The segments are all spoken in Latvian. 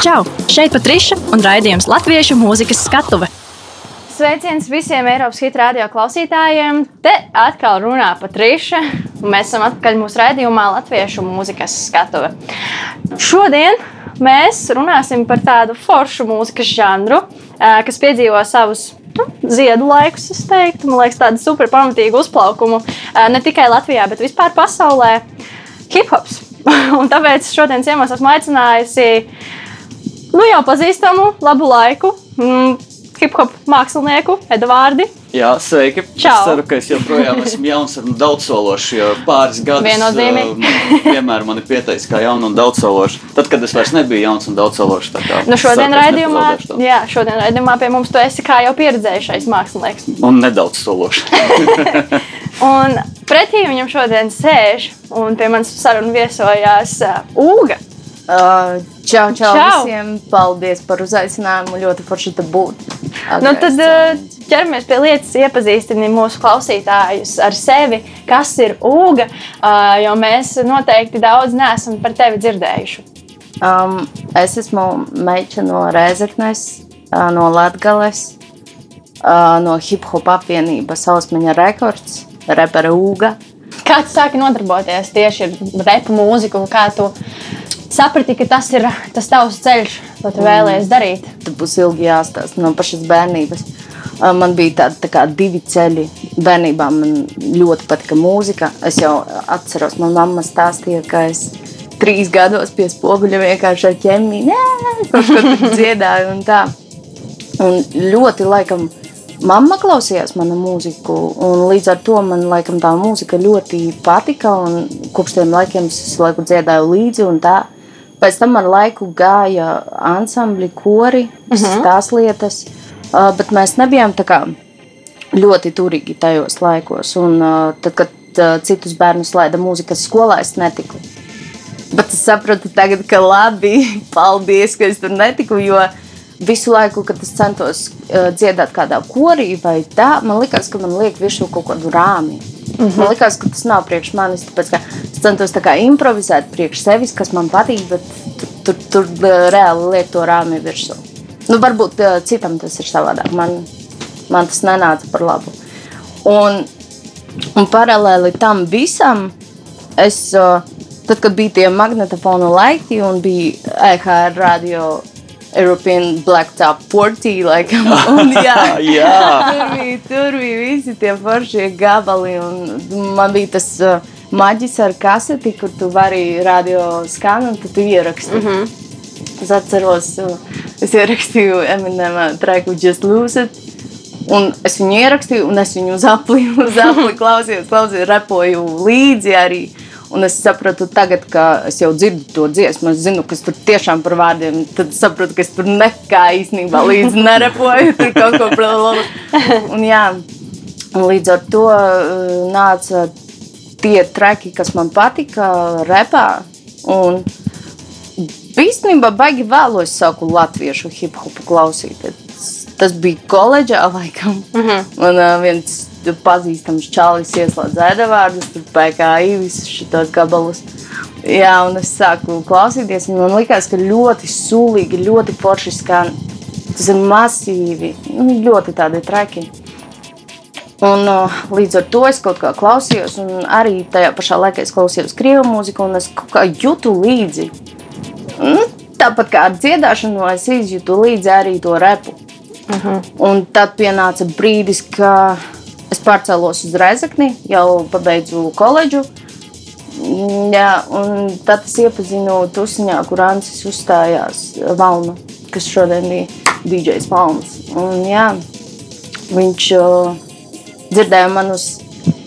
Čau! Šeit Patriša un raidījums Latviešu mūzikas skatuve. Sveiciens visiem Eiropas hitu radio klausītājiem. Te atkal runā Patriša, mēs esam atpakaļ mūsu raidījumā Latviešu mūzikas skatuve. Šodien mēs runāsim par tādu foršu mūzikas žanru, kas piedzīvo savus nu, ziedu laikus, es teiktu. Man liekas, tādu super pamatīgu uzplaukumu ne tikai Latvijā, bet vispār pasaulē. Hip hops. Un tāpēc šodien ciemos esmu aicinājusi nu, jau pazīstamu, labu laiku. Mm, Hip hop mākslinieku Edvardu. Jā, sveiki. Čau. Es ceru, ka es joprojām esmu jauns un daudzsološs. Jo pāris gadus Viennozīmīgi. uh, man vienmēr mani pieteicis kā jaunu un daudzsološu. Tad, kad es vairs nebiju jauns un daudzsološs. tā kā Nu, šodien raidījumā, jā, šodien raidījumā pie mums tu esi kā jau pieredzējušais mākslinieks. Un nedaudz sološs. Un pretī viņam šodien sēž un pie manas sarunas viesojās uh, Uga. Uh, čau, čau, Čau. visiem! Paldies par uzaicinājumu. Ļoti forši te būt. Nu, tad uh, ķeramies pie lietas, iepazīstinām mūsu klausītājus ar sevi, kas ir Uga, uh, jo mēs noteikti daudz neesam par tevi dzirdējuši. um, es esmu meitene no Rēzeknes, uh, no Latvijas, uh, no hip hop apvienības Ausmaņa rekords, repera Uga. Kā tu sāki nodarboties tieši ar repu mūziku? Kā tu saprati, ka tas ir tas tavs ceļš, ko tu vēlējies darīt? Tad būs ilgi jāstāsta no pašas bērnības. Uh, Man bija tādi tā kā divi ceļi. Bērnībā man ļoti patika mūzika. Es jau atceros, manā mamma stāstīja, ka es trīs gados pie spoguļa vienkārši ar ķēmiju kaut ko tur dziedāju. Un tā. un ļoti laikam. Mamma klausījās manu mūziku, un līdz ar to man laikam, tā mūzika ļoti patika. Kopš tiem laikiem es visu laiku dziedāju līdzi. un tā. Pēc tam ar laiku gāja ansambļi, kori, visas tās lietas. Uh, bet mēs nebijām kā ļoti turīgi tajos laikos. Un, uh, tad, kad uh, citus bērnus laida mūzikas skolā, es netiku. Bet es sapratu, tagad, ka labi, paldies, ka es tur netiku. Jo visu laiku, kad es centos uh, dziedāt kādā korī vai tā, man liekas, ka man liek virsū kaut kādu rāmi. Mm -hmm. Man liekas, ka tas nav priekš manis. Tāpēc, es centos tā improvizēt priekš sevis, kas man patīk, bet tur, tur, tur uh, reāli liek to rāmi virsū. Nu, varbūt uh, citam tas ir savādāk. Man, man tas nenāca par labu. Un, un paralēli tam visam, es, uh, tad, kad bija tie magnetofonu laiki un bija EHR radio European Blacktop 40, laikam, un, jā, Jā. tur, bija, tur bija visi tie foršie gabali. Man bija tas uh, maģis ar kaseti, kur tu vari radio skanēt, un tu ieraksti. Mm -hmm. Es atceros, uh, es ierakstīju Eminem traiku Just Lose It. Un es viņu ierakstīju, un es viņu uz apli, uz apli klausījos, klausījos, repoju līdzi arī. Un es sapratu, tagad, ka es jau dzirdu to dziesmu, es zinu, kas tur tiešām par vārdiem. Tad sapratu, ka es tur nekā īstenībā līdzi nerepoju, tur kaut ko blablabla. Un jā, un līdz ar to uh, nāca tie treki, kas man patika, repā. Un īstenībā baigi vēlos saku latviešu hip hopu klausīties. Tas bija koledžā, laikam. Mm -hmm. Man uh, viens pazīstams čalis ieslēdz ēdavārdus, tur PKI visus šitos gabalus. Jā, un es sāku klausīties, un man likās, ka ļoti sulīgi, ļoti forši skan. Tas ir masīvi, nu, ļoti tādi traki. Un, līdz ar to es kaut kā klausījos, un arī tajā pašā laikā es klausījos krievu mūziku, un es kaut kā jūtu līdzi. Nu, tāpat kā ar dziedāšanu, es izjūtu līdzi arī to repu. Uh -huh. Un tad pienāca brīdis, kad es pārcēlos uz Rezekni, jau pabeidzu koledžu. Jā, un tad es iepazinu Tusiņā, kur Ancis uzstājās Valnu, kas šodien bija DJs Valns. Un, jā, viņš uh, dzirdēja manus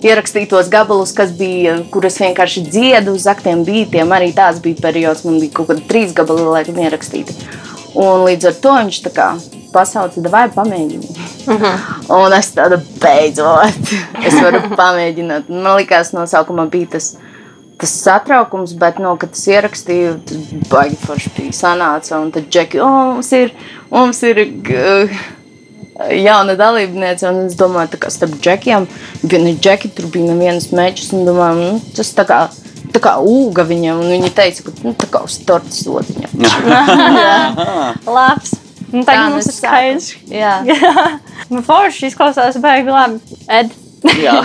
ierakstītos gabalus, kas bija, kurus vienkārši dziedu uz aktiem beatiem. Arī tāds bija periods, man bija kaut kādi trīs gabali, laikam, ierakstīti. Un līdz ar to viņš tā kā pasauca, vai pamēģini. Uh -huh. Un es tādu beidzot, es varu pamēģināt. Man liekas, no sākuma bija tas, tas satraukums, bet, no, kad es ierakstīju, tas baigi forši bija sanāca. Un tad džeki, o, mums ir, mums ir uh, jauna dalībniece, un es domāju, tā kā starp džekiem, viena džeki, tur bija nevienas mečas, un domāju, nu, tas tā kā tā kā ūga viņam, un viņi teica, ka nu, tā kā uz tortes odiņa. Labs. Nu, Tā tagad mums ir skaidrs. Jā. Nu, forši izklausās baigi labi. Ed, Jā,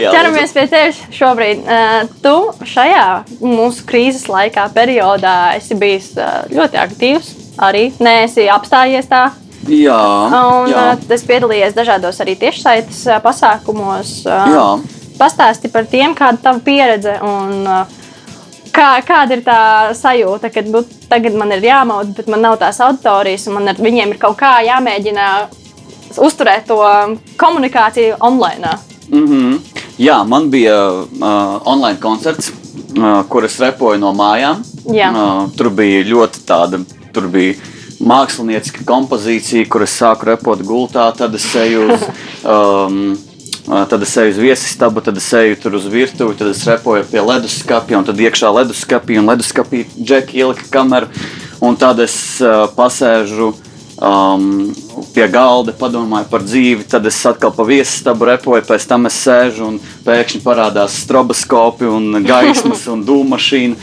Jā ķeramies pie tevis šobrīd. Uh, tu šajā mūsu krīzes laikā, periodā, esi bijis uh, ļoti aktīvs. Arī neesi apstājies tā. Jā, Un jā, uh, es piedalījos dažādos arī tiešsaites uh, pasākumos. Uh, jā. Pastāsti par tiem, kāda ir tava pieredze un uh, kā, kāda ir tā sajūta, kad nu, tagad man ir jāmaud, bet man nav tās auditorijas, un man ar viņiem ir kaut kā jāmēģina uzturēt to komunikāciju online. Mm -hmm. Jā, man bija uh, online koncerts, uh, kur es repoju no mājām. Jā. Uh, tur bija ļoti tāda, tur bija mākslinieciska kompozīcija, kur es sāku repot gultā, tad es eju uz. Um, Tad es eju uz viesistabu, tad es eju tur uz virtuvi, tad es repoju pie leduskapja, un tad iekšā leduskapī, un leduskapī džeki ielika kameru, un tad es uh, pasēžu um, pie galda, padomāju par dzīvi, tad es atkal pa viesistabu repoju, pēc tam es sēžu un pēkšņi parādās stroboskopi un gaismas un dūmašīna.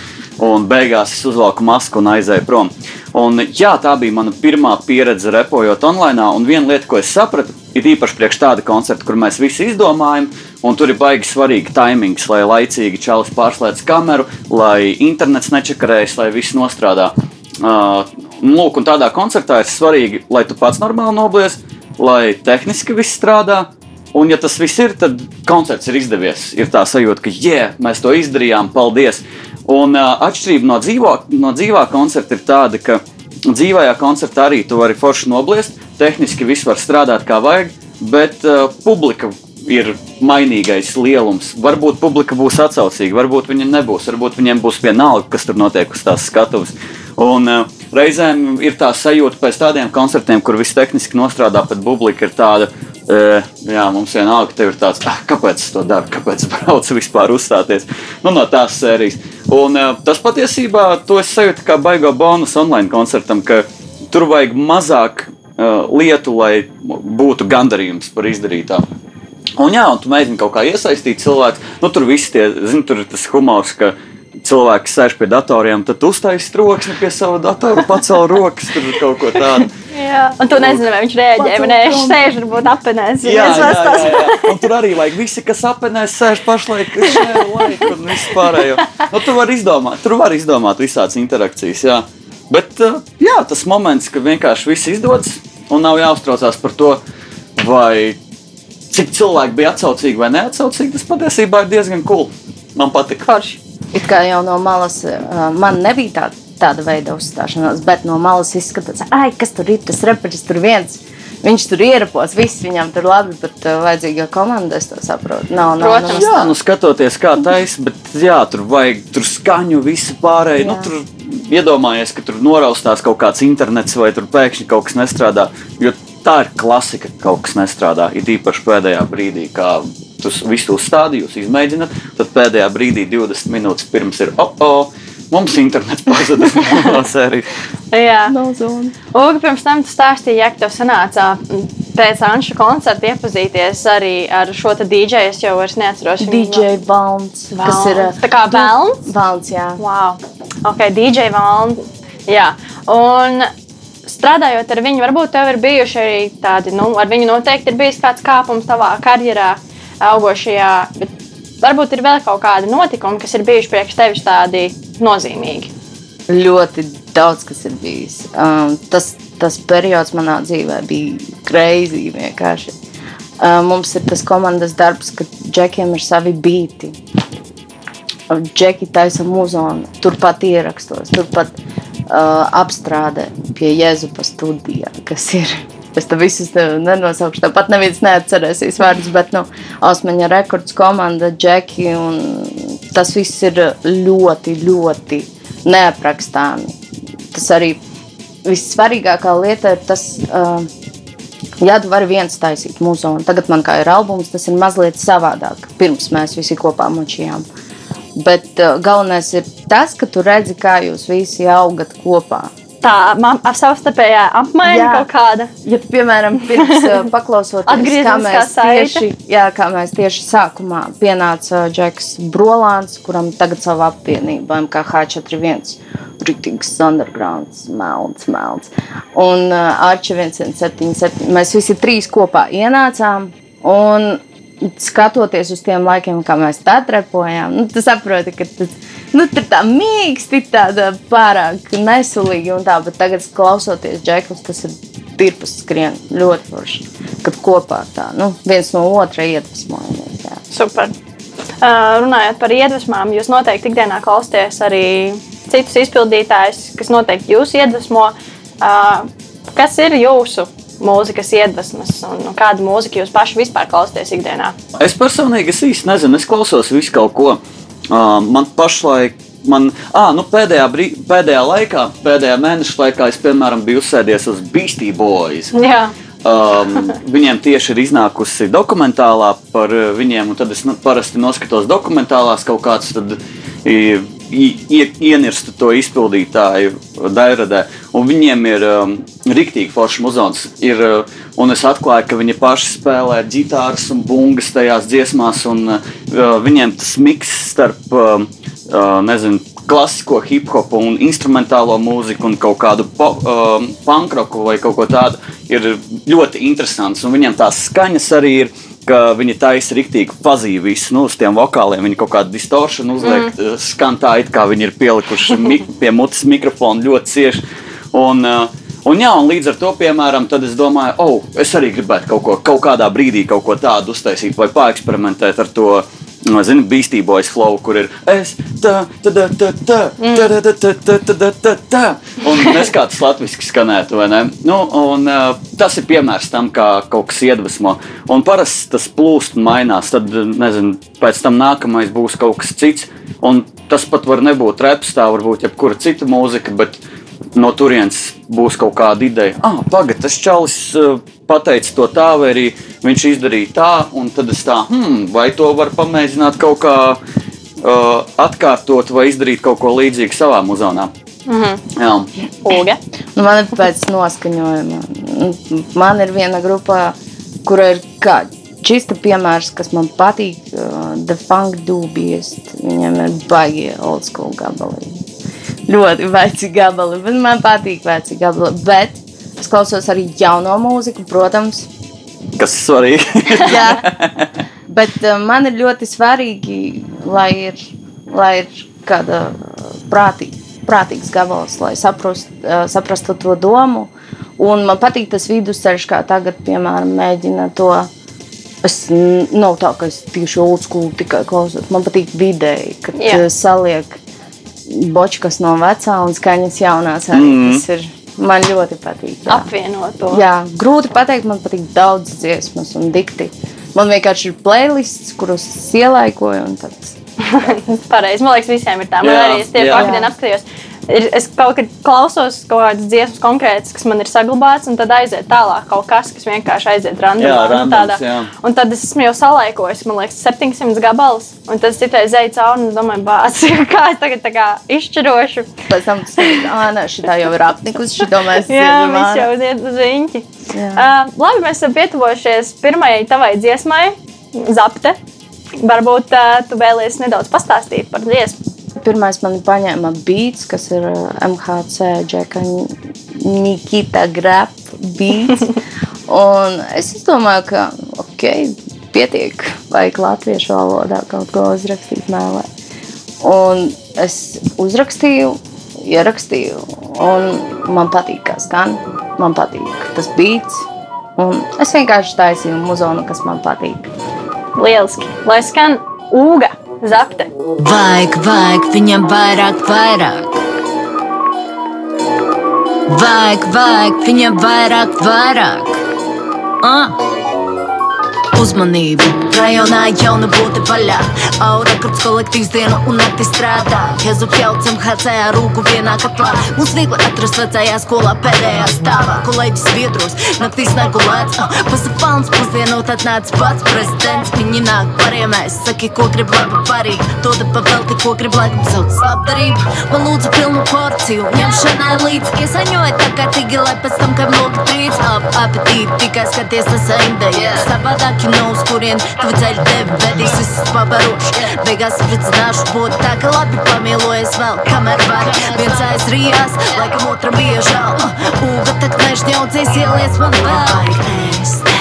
Un beigās es uzvelku masku un aizēju prom. Un, jā, tā bija mana pirmā pieredze repojot online. Un viena lieta, ko es sapratu, ir īpaši priekš tāda koncerta, kur mēs visi izdomājam, un tur ir baigi svarīgi timings, lai laicīgi čalis pārslēdz kameru, lai internets nečakarējas, lai viss nostrādā. Uh, lūk, un tādā koncertā ir svarīgi, lai tu pats normāli noblies, lai tehniski viss strādā. Un, ja tas viss ir, tad koncerts ir izdevies. Ir tā sajūta, ka, yeah, mēs to izdarījām, paldies. Un uh, atšķirība no, dzīvo, no dzīvā koncerta ir tāda, ka dzīvajā koncertā arī tu vari forši nobliest, tehniski viss var strādāt kā vajag, bet uh, publika ir mainīgais lielums. Varbūt publika būs atsaucīga, varbūt viņa nebūs, varbūt viņiem būs vienalga, kas tur notiek uz tās skatuves. Un uh, reizēm ir tā sajūta pēc tādiem koncertiem, kur viss tehniski nostrādā, bet publika ir tāda. E, jā, mums vienalga, ka ir tāds, ah, kāpēc es to daru, kāpēc es braucu vispār uzstāties nu, no tās sērijas. Un, uh, tas patiesībā to es sajūtu kā baigo bonus online koncertam, ka tur vajag mazāk uh, lietu, lai būtu gandarījums par izdarītā. Un, jā, un tu mēģini kaut kā iesaistīt cilvēku. Nu, tur viss tie, zini, tur ir tas humors, ka cilvēki sēž pie datoriem, tad uztaisīs troksni pie sava datora, pacēl rokas, tur kaut ko tādu. Jā. Un tu nezini, vai viņš rēģē, vai nē, viņš sēž varbūt apēnēs. Jā, jā, jā, jā. Un tur arī vajag visi, kas apēnēs, sēž pašlaik šajā laikā un viss pārējo. Nu, tu vari izdomāt, tur var izdomāt visādas interakcijas, jā. Bet, uh, jā, tas moments, ka vienkārši viss izdodas un nav jāuztraucās par to, vai cik cilvēki bija atsaucīgi vai neatsaucīgi, tas patiesībā ir diezgan cool. Man patīk. Forši. It kā jau no malas uh, man nebija tāda, tāda veida uzstāšanās, bet no malas izskatās, ai, kas tur ir tas reperis, tur viens. Viņš tur ierapos, viss viņam tur labi, bet uh, vajadzīga komanda, es to saprotu. Nav, nav, Protams. nav, Jā, nu skatoties, kā taisa, bet jā, tur vajag tur skaņu, visu pārējo. Nu, Jā. tur iedomājies, ka tur noraustās kaut kāds internets vai tur pēkšņi kaut kas nestrādā. Jo tā ir klasika, ka kaut kas nestrādā. Ir īpaši pēdējā brīdī, kā tu visu uzstādīji, jūs izmēģināt, tad pēdējā brīdī, 20 minūtes pirms ir oh, oh, mums internets pazudis no sērijas. Jā. nav zona. Uga, pirms tam tu stāstīji, ja tev sanāca pēc Anša koncerta iepazīties arī ar šo te DJ. Es jau vairs neatceros. DJ Valns, kas ir. Tā kā Valns? Valns, jā. Wow. Ok, DJ Valns. Jā. Un strādājot ar viņu, varbūt tev ir bijuši arī tādi, nu, ar viņu noteikti ir bijis kāds kāpums tavā karjerā, augošajā. Bet varbūt ir vēl kaut kādi notikumi, kas ir bijuši priekš tevis tādi nozīmīgi. Ļoti daudz kas ir bijis. Um, tas, tas periods manā dzīvē bija greizi vienkārši. Um, mums ir tas komandas darbs, ka džekiem ir savi beigti. Džeki taisa muzonu, turpat ierakstos, turpat uh, apstrādē pie Jēzupa studijā, kas ir. Es tam visus ne- nenosaukšu. Tāpat neviens neatcerēsies vārdus, bet nu, Osmaņa rekords komanda, Džeki. Tas viss ir ļoti, ļoti neaprakstāmi. Tas arī vissvarīgākā lieta ir tas, uh, ja tu vari viens taisīt muzeju. Tagad man kā ir albums, tas ir mazliet savādāk. Pirms mēs visi kopā močījām. Bet uh, galvenais ir tas, ka tu redzi, kā jūs visi augat kopā. Tā savstarpējā apmaiņa Jā. kaut kāda. Ja tu, piemēram, pirms paklausoties, kā mēs, tieši, jā, kā mēs tieši sākumā pienāca Džeks Brolāns, kuram tagad savu apvienību MKH41, Rītīgs Undergrounds, Melns, Melns, un uh, Arča 177. Mēs visi trīs kopā ienācām, un skatoties uz tiem laikiem, kā mēs tā trepojām, nu, tu saproti, ka tas nu, tur tā mīksti, tāda pārāk nesulīgi un tā, bet tagad klausoties Džekus, tas ir tirpus skrien ļoti forši, kad kopā tā, nu, viens no otra iedvesmojamies, jā. Super. Uh, runājot par iedvesmām, jūs noteikti ikdienā klausāties arī citus izpildītājus, kas noteikti jūs iedvesmo. Uh, kas ir jūsu mūzikas iedvesmas un kādu mūziku jūs paši vispār klausāties ikdienā? Es personīgi es īsti nezinu, es klausos visu kaut ko. Uh, man pašlaik, man, ah, nu pēdējā, brī, pēdējā laikā, pēdējā mēneša laikā, es piemēram biju uzsēdies uz Beastie Boys. Jā, Um, viņiem tieši ir iznākusi dokumentālā par viņiem, un tad es nu, parasti noskatos dokumentālās kaut kādas, ienirstu to izpildītāju dairadē. Un viņiem ir um, rīktīgi foršs muzons. Ir, uh, un es atklāju, ka viņi paši spēlē ģitāras un bungas tajās dziesmās, un uh, viņiem tas miks starp, um, uh, nezinu, klasisko hip hopu un instrumentālo mūziku un kaut kādu um, pankroku vai kaut ko tādu ir ļoti interesants. Un viņiem tās skaņas arī ir. Ka viņi taisa rīktīgi pazīstami visu nu, uz tiem vokāliem. Viņi kaut kādu distoršanu uzliek, mm. skan tā, it kā viņi ir pielikuši mi pie mutes mikrofonu ļoti cieši. Un, uh, un, jā, un līdz ar to, piemēram, tad es domāju, oh, es arī gribētu kaut, ko, kaut kādā brīdī kaut ko tādu uztaisīt vai paeksperimentēt ar to. Zinu, bīstībojas flow, kur ir es tā, tā, tā, tā, tā, tā, tā, tā, tā, tā, tā, tā, tā. Un nes kā tas latviski skanētu, vai ne? Nu, un uh, tas ir piemērs tam, kā kaut kas iedvesmo. Un parasti tas plūst un mainās. Tad, nezinu, pēc tam nākamais būs kaut kas cits. Un tas pat var nebūt reps, tā var būt jebkura cita mūzika, bet no turienes būs kaut kāda ideja. Ah, pagaidi, tas čalis uh, pateica to tā, vai arī viņš izdarīja tā, un tad es tā, hmm, vai to var pamēģināt kaut kā uh, atkārtot vai izdarīt kaut ko līdzīgu savā muzonā. Mm -hmm. Jā. Nu, man ir pēc noskaņojuma. Man ir viena grupa, kura ir kā čista piemērs, kas man patīk. Uh, The Funk Dubies. Viņam ir baigi old school gabali. Ļoti veci gabali, man patīk veci gabali. Bet es klausos arī jauno mūziku, protams. kas ir svarīgi. Jā. Bet uh, man ir ļoti svarīgi, lai ir, lai ir kāda prātīga, prātīgs gabals, lai saprast, uh, saprastu to domu. Un man patīk tas vidusceļš, kā tagad, piemēram, mēģina to. Es nav tā, ka es tieši old school tikai klausos. Man patīk vidēji, kad Jā. saliek bočkas no vecā un skaņas jaunās. Arī. Mhm. Tas ir man ļoti patīk. jā. Apvienot to. Jā, grūti pateikt, man patīk daudz dziesmas un dikti. Man vienkārši ir playlists, kurus ielaikoju. Pareizi. Man liekas, visiem ir tā. Man Jā, arī jā. vakar dienā apskatījos. Ir, es kaut kad klausos kaut kādas dziesmas konkrētas, kas man ir saglabātas, un tad aiziet tālāk kaut kas, kas vienkārši aiziet randomā. Jā, randoms, jā. Un tad es esmu jau salaikojis, man liekas, 700 gabalus. Un tad es citreiz eju cauri un domāju, bāc, kā es tagad tā kā izšķirošu. Pēc tam tas ir ah, nē, šī tā jau ir apnikusi. Šī domājas, Jā, viss jau iet uz riņķi. Jā. Uh, labi, mēs esam pietuvojušies pirmajai tavai dziesmai, Zapte. Varbūt uh, tu vēlies nedaudz pastāstīt par dziesmu. Pirmais man paņēma beats, kas ir uh, MHC, Džeka Nikita Grap beats. Un es domāju, ka ok, pietiek, vajag latviešu valodā kaut ko uzrakstīt mēlē. Un es uzrakstīju, ierakstīju, un man patīk, kā skan. Man patīk tas beats. Un es vienkārši taisīju muzonu, kas man patīk. Lieliski. Lai skan ūga, zapte. Vajag, vajag viņam vairāk, vairāk. Vajag, vajag viņam vairāk, vairāk. Ah. Uzmanību. Rajonā jauna būtu vaļā, aura, kurš kolektīvs dienu un nakti strādā. Jezup jaucam HC ar rūku vienā katlā. Mums viegli atrast vecajā skolā pēdējā stāvā. Kolēģis biedros, naktīs negulēts. Uh, Pasapauns pusdienot atnāc pats prezidents. Viņi nāk pariemēs, saki, ko grib labi parīt. Doda pa velti, ko grib laikam sauc labdarību. Man lūdzu pilnu porciju, ņemšanai līdz iesaņoja tā kārtīgi, lai pēc tam kam logi trīc. Ap apetīti tikai skaties tas aindē. Savādāk, know, uz kurien tavi ceļi tevi vedīs, viss pabaroši. Beigās priecināšu būt tā, ka labi pamielojies vēl, kamēr var. Viens aizrījās, laikam otram bija žēl. Uga tak nežņaudzies, ieliec man vēl. Ēst.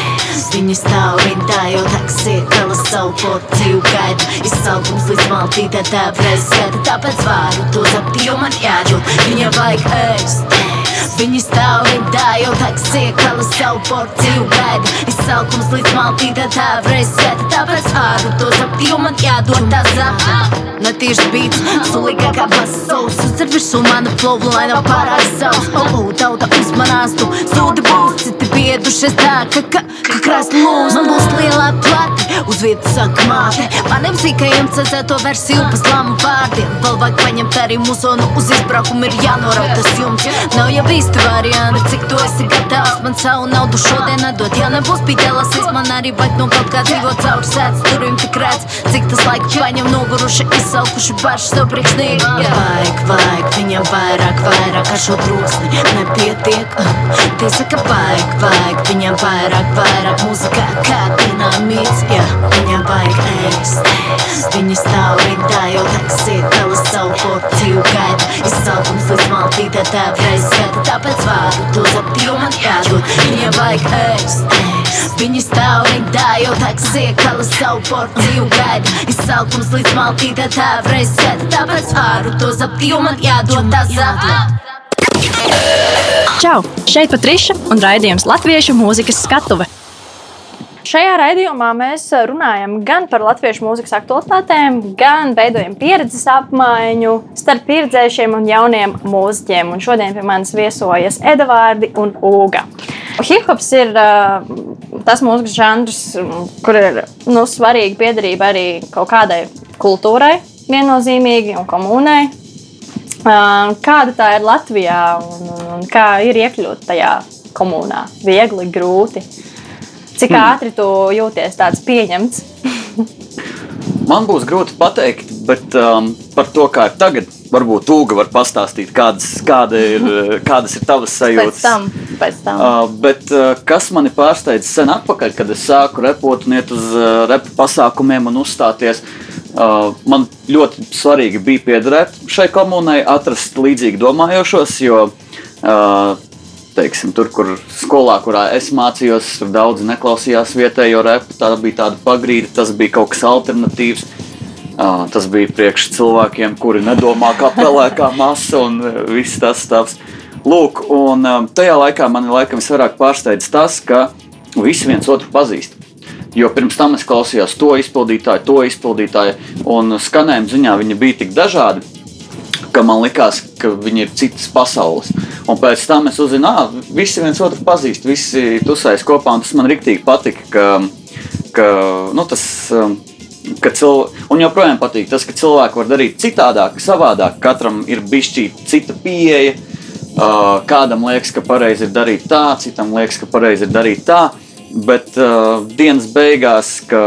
Viņi stāv rindā, jau taksī kala savu porciju gaida. Izsaukums līdz maltītē tā reiz skaita, tāpēc varu to zapt, jo man jādod. Viņam vajag ēst. Viņi stāv rindā, jau taksī kala savu porciju gaida. Izsaukums līdz maltītē tā skaita, tāpēc varu to zapt, jo man jādod tā zapta. Netīši beats, sulīgā kā basovs Uzcer virsū manu flowu, lai nav pārāk savs Olu, tauta uzmanās, tu sūdi būs Citi piedušies tā, ka, ka, ka krāst lūs Man būs lielā plati, uz vietas saka māte. Maniem sīkajiem cezēto versiju pa slāmu vārdiem. Vēl vajag paņemt arī musonu uz izbraukumu ir jānoraut tas jums. Nav jau īsti varianti, cik tu esi gatavs? Man savu naudu šodien nedot, ja nebūs pīķelasīs Man arī vajag no kaut kā dzīvot caur sēdz Turim tik redz, cik tas laika paņem noguruši izsalkuši paši sev priekšnīgi. Vajag, vajag, viņam vairāk, vairāk ar šo trūksni nepietiek. Tie saka vajag, vajag, viņam vairāk, vairāk mūzikā kā dinamīts. Jā, viņam vajag ēst Viņi stāv rindā, jau taksī kala savu porciju gaida. Izsalkums līdz maltītē tā reiz skata Tāpēc varu to zapt, jo man jādod Viņam vajag ēst Viņi stāv rindā, jau taksī kala savu porciju gaida Izsalkums līdz maltītē tā reiz skata Tāpēc varu to zapt, jo man jādod tā zapt Čau! Šeit Patriša un raidījums Latviešu mūzikas skatuve. Šajā raidījumā mēs runājam gan par latviešu mūzikas aktualitātēm, gan veidojam pieredzes apmaiņu starp pieredzējušiem un jauniem mūziķiem. Un šodien pie manis viesojas Edvardi un Uga. Hip-hops ir uh, tas mūzikas žanrs, kur ir nu, svarīga piedarība arī kaut kādai kultūrai, viennozīmīgi un komunai. Uh, kāda tā ir Latvijā un, un, un kā ir iekļūt tajā komunā? Viegli, grūti. Cik Hmm. ātri tu jūties tāds pieņemts? Man būs grūti pateikt, bet um, par to, kā ir tagad, varbūt Tūga var pastāstīt, kādas, kāda ir, kādas ir tavas Pēc sajūtas. tam, pēc tam. Uh, bet uh, kas mani pārsteidza sen atpakaļ, kad es sāku repot un iet uz uh, repu pasākumiem un uzstāties, uh, man ļoti svarīgi bija piederēt šai komunai, atrast līdzīgi domājošos, jo uh, teiksim, tur, kur skolā, kurā es mācījos, tur daudzi neklausījās vietējo repu. Tā bija tāda pagrīde, tas bija kaut kas alternatīvs. Uh, tas bija priekš cilvēkiem, kuri nedomā kā pelēkā masa un uh, viss tas stāvs. Lūk, un um, tajā laikā man laikam visvairāk pārsteidz tas, ka visi viens otru pazīst. Jo pirms tam es klausījos to izpildītāju, to izpildītāju, un skanējuma ziņā viņi bija tik dažādi, ka man likās, ka viņi ir citas pasaules. Un pēc tam es uzzināju, ka visi viens otru pazīst, visi tusējas kopā, un tas man rīktīgi patika. Ka, ka, nu, tas, um, ka cil... Un joprojām patīk tas, ka cilvēki var darīt citādāk, savādāk. Katram ir bijusi cita pieeja. Uh, kādam liekas, ka pareizi ir darīt tā, citam liekas, ka pareizi ir darīt tā. Bet uh, dienas beigās, ka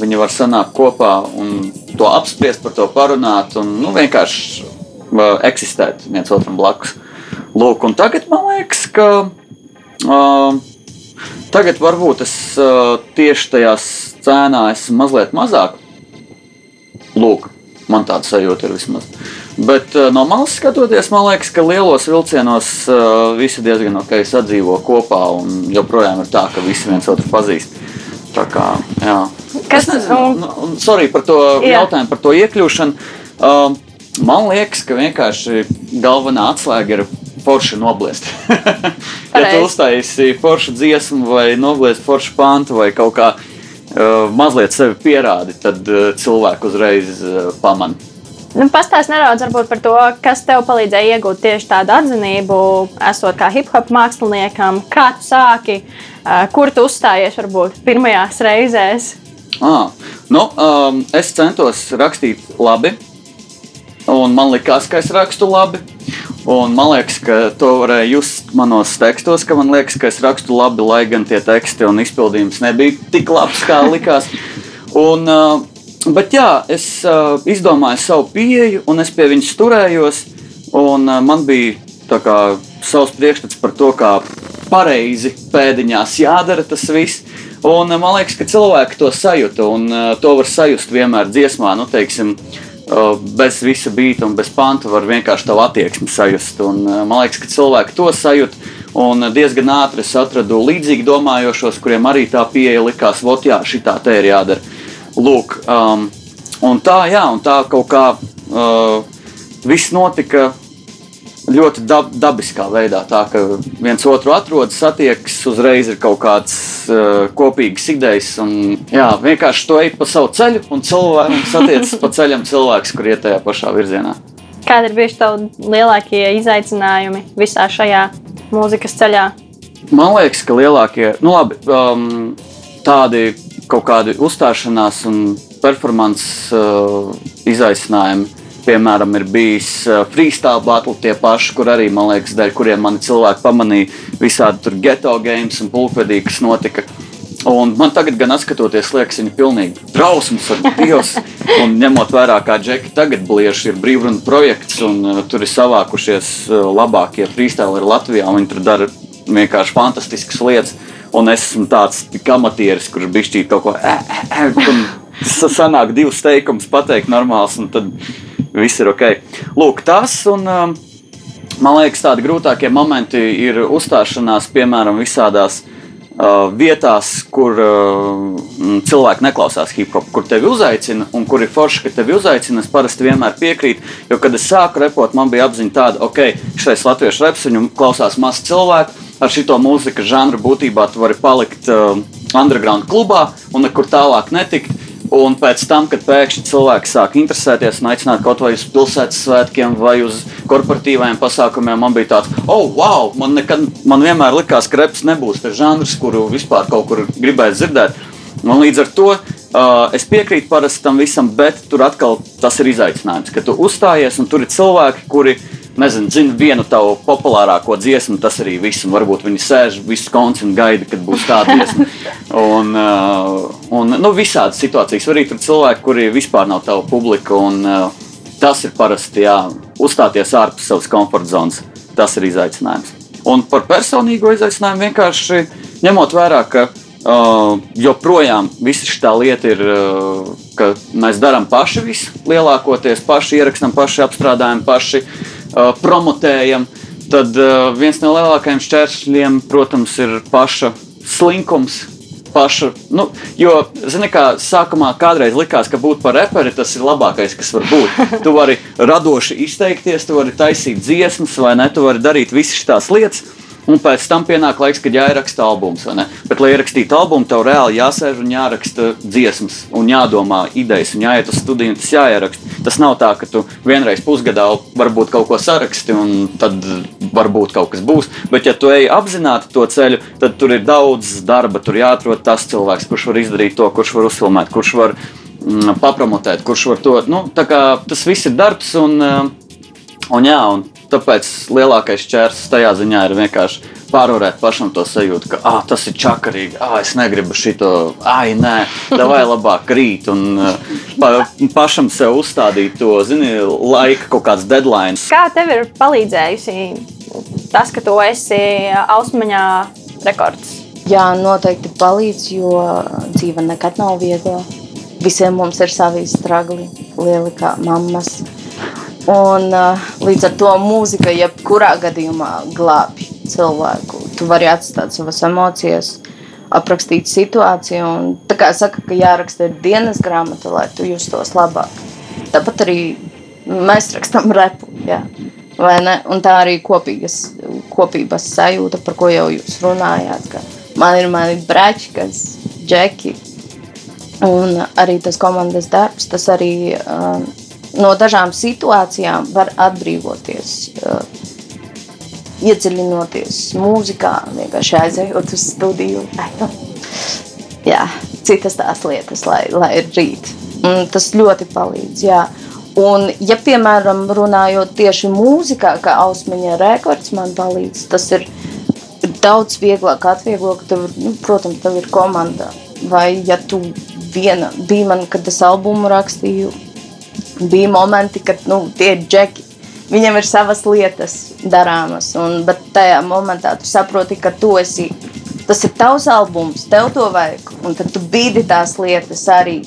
viņi var sanākt kopā un to apspriest, par to parunāt un nu, vienkārši uh, eksistēt viens otram blakus. Lūk, un tagad man liekas, ka uh, tagad varbūt es uh, tieši tajā scēnā esmu mazliet mazāk. Lūk, man tāda sajūta ir vismaz. Bet uh, no malas skatoties, man liekas, ka lielos vilcienos uh, visi diezgan ok sadzīvo kopā un joprojām ir tā, ka visi viens otru pazīst. Tā kā, jā. Kas nezinu, un- nu, un, sorry par to Jā. jautājumu, par to iekļūšanu. Um, man liekas, ka vienkārši galvenā atslēga ir forši nobliest. ja tu Pareizi. uztaisīsi foršu dziesmu, vai nobliest foršu pantu, vai kaut kā uh, mazliet sevi pierādi, tad uh, cilvēku uzreiz uh, pamana. Nu, Pastāst nedaudz par to, kas tev palīdzēja iegūt tieši tādu atzinību, esot kā hip hop māksliniekam, kā tu sāki, uh, kur tu uzstājies varbūt pirmajās reizēs. Ah, nu, um, es centos rakstīt labi, un man likās, ka es rakstu labi. Un man liekas, ka to varēja just manos tekstos, ka man liekas, ka es rakstu labi, lai gan tie teksti un izpildījums nebija tik labs, kā likās. Un, bet jā, es izdomāju savu pieeju, un es pie viņas turējos. Un, man bija kā, savs priekšstats par to, kā pareizi pēdiņās jādara tas viss. Un, man liekas, ka cilvēki to sajūta, un to var sajust vienmēr dziesmā. Nu, teiksim, uh, bez visa beigta un bez panta var vienkārši tādu attieksmi sajust. Un, uh, man liekas, ka cilvēki to sajūt. Un diezgan ātri es atradu līdzīgi domājošos, kuriem arī tā pieeja likās, vot, jā, šī tā te ir jādara. Lūk, um, un tā, jā, un tā kaut kā uh, viss notika ļoti dab, dabiskā veidā. Tā kā viens otru atrod, satiekas, uzreiz ir kaut kāds uh, kopīgs idejas. Un, jā, vienkārši to ej pa savu ceļu, un cilvēks satiecas pa ceļam cilvēks, kur iet tajā pašā virzienā. Kādi ir bijuši tavi lielākie izaicinājumi visā šajā mūzikas ceļā? Man liekas, ka lielākie, nu labi, um, tādi kaut kādi uzstāšanās un performances uh, izaicinājumi piemēram, ir bijis uh, freestyle battle, tie paši, kur arī, man liekas, dēļ kuriem mani cilvēki pamanīja visādi tur geto games un pulkvedīgi, kas notika. Un man tagad, gan skatoties, liekas, viņa ir pilnīgi drausmas ar Dievs. Un ņemot vērā, kā Džeki tagad blieži ir brīvruna projekts, un uh, tur ir savākušies uh, labākie freestyle Latvijā, un viņi tur dara vienkārši fantastiskas lietas. Un es esmu tāds amatieris, kurš bišķīgi kaut ko sanāk divus teikumus pateikt normāls, un tad viss ir ok. Lūk, tas un um, man liekas, tādi grūtākie momenti ir uzstāšanās, piemēram, visādās uh, vietās, kur uh, cilvēki neklausās hip hop, kur tevi uzaicina, un kur ir forši, ka tevi uzaicina. Es parasti vienmēr piekrītu, jo, kad es sāku repot, man bija apziņa tāda, ok, šis latviešu reps viņu klausās maz cilvēku. Ar šo mūzikas žanru būtībā tu vari palikt uh, underground klubā un nekur tālāk netikt. Un pēc tam, kad pēkšņi cilvēki sāk interesēties un aicināt kaut vai uz pilsētas svētkiem vai uz korporatīviem pasākumiem, man bija tāds, oh, wow, man, nekad, man vienmēr likās, ka reps nebūs tas žanrs, kuru vispār kaut kur gribētu dzirdēt. Un līdz ar to uh, es piekrītu parasti tam visam, bet tur atkal tas ir izaicinājums, ka tu uzstājies un tur ir cilvēki, kuri nezinu, zina vienu tavu populārāko dziesmu, tas arī viss. Varbūt viņi sēž visu konci un gaida, kad būs tāda dziesma. Un, uh, un nu, visādas situācijas. Arī tur cilvēki, kuri vispār nav tava publika. Un, uh, tas ir parasti jā, uzstāties ārpus savas komforta zonas. Tas ir izaicinājums. Un par personīgo izaicinājumu vienkārši ņemot vērā, ka Uh, joprojām visa šī lieta ir, uh, ka mēs darām paši visu, lielākoties paši ierakstām, paši apstrādājam, paši uh, promotējam, tad uh, viens no lielākajiem šķēršļiem, protams, ir paša slinkums. Paša, nu, jo, zini, kā sākumā kādreiz likās, ka būt par reperi tas ir labākais, kas var būt. Tu vari radoši izteikties, tu vari taisīt dziesmas, vai ne? Tu vari darīt visas šīs lietas, Un pēc tam pienāk laiks, kad jāieraksta albums. Bet, lai ierakstītu albumu, tev reāli jāsēž un jāraksta dziesmas, un jādomā idejas, un jāiet uz studiju, un tas jāieraksta. Tas nav tā, ka tu vienreiz pusgadā varbūt kaut ko saraksti, un tad varbūt kaut kas būs. Bet, ja tu ej apzināti to ceļu, tad tur ir daudz darba. Tur jāatrod tas cilvēks, kurš var izdarīt to, kurš var uzfilmēt, kurš var mm, papromotēt, kurš var to. Nu, tas viss ir darbs. Un, un, jā, un Tāpēc lielākais čērslis tajā ziņā ir vienkārši pārvarēt pašam to sajūtu, ka ah, tas ir čakarīgi, ah, es negribu šito, ah, nē, vai labāk krīt. Un pa, pašam sev uzstādīt to, zini, laika kaut kāds deadline. Kā tev ir palīdzējusi tas, ka tu esi Ausmaņā rekords? Jā, noteikti palīdz, jo dzīve nekad nav viegla. Visiem mums ir savi stragli, lieli kā mammas Un, uh, līdz ar to mūzika, jebkurā gadījumā, glābj cilvēku. Tu vari atstāt savas emocijas, aprakstīt situāciju. Un, tā kā saka, ka jāraksta dienas grāmata, lai tu justos labāk. Tāpat arī mēs rakstām repu. Jā. Un tā arī kopīgas, kopības sajūta, par ko jau jūs runājāt. Man ir mani brāļi, kas džeki. Un arī tas komandas darbs, tas arī uh, no dažām situācijām var atbrīvoties. Uh, iedziļinoties mūzikā, vienkārši aizejot uz studiju. Jā, citas tās lietas, lai, lai ir rīt. Un tas ļoti palīdz. Jā. Un, ja, piemēram, runājot tieši mūzikā, kā ausmeņa rekords man palīdz, tas ir daudz vieglāk atvieglot, ka tev, nu, protams, tev ir komanda. Vai, ja tu viena, bija man, kad es albumu rakstīju, bija momenti, kad, nu, tie ir džeki, Viņam ir savas lietas darāmas, un, bet tajā momentā tu saproti, ka tu esi. Tas ir tavs albums, tev to vajag. Un tad tu bīdi tās lietas arī.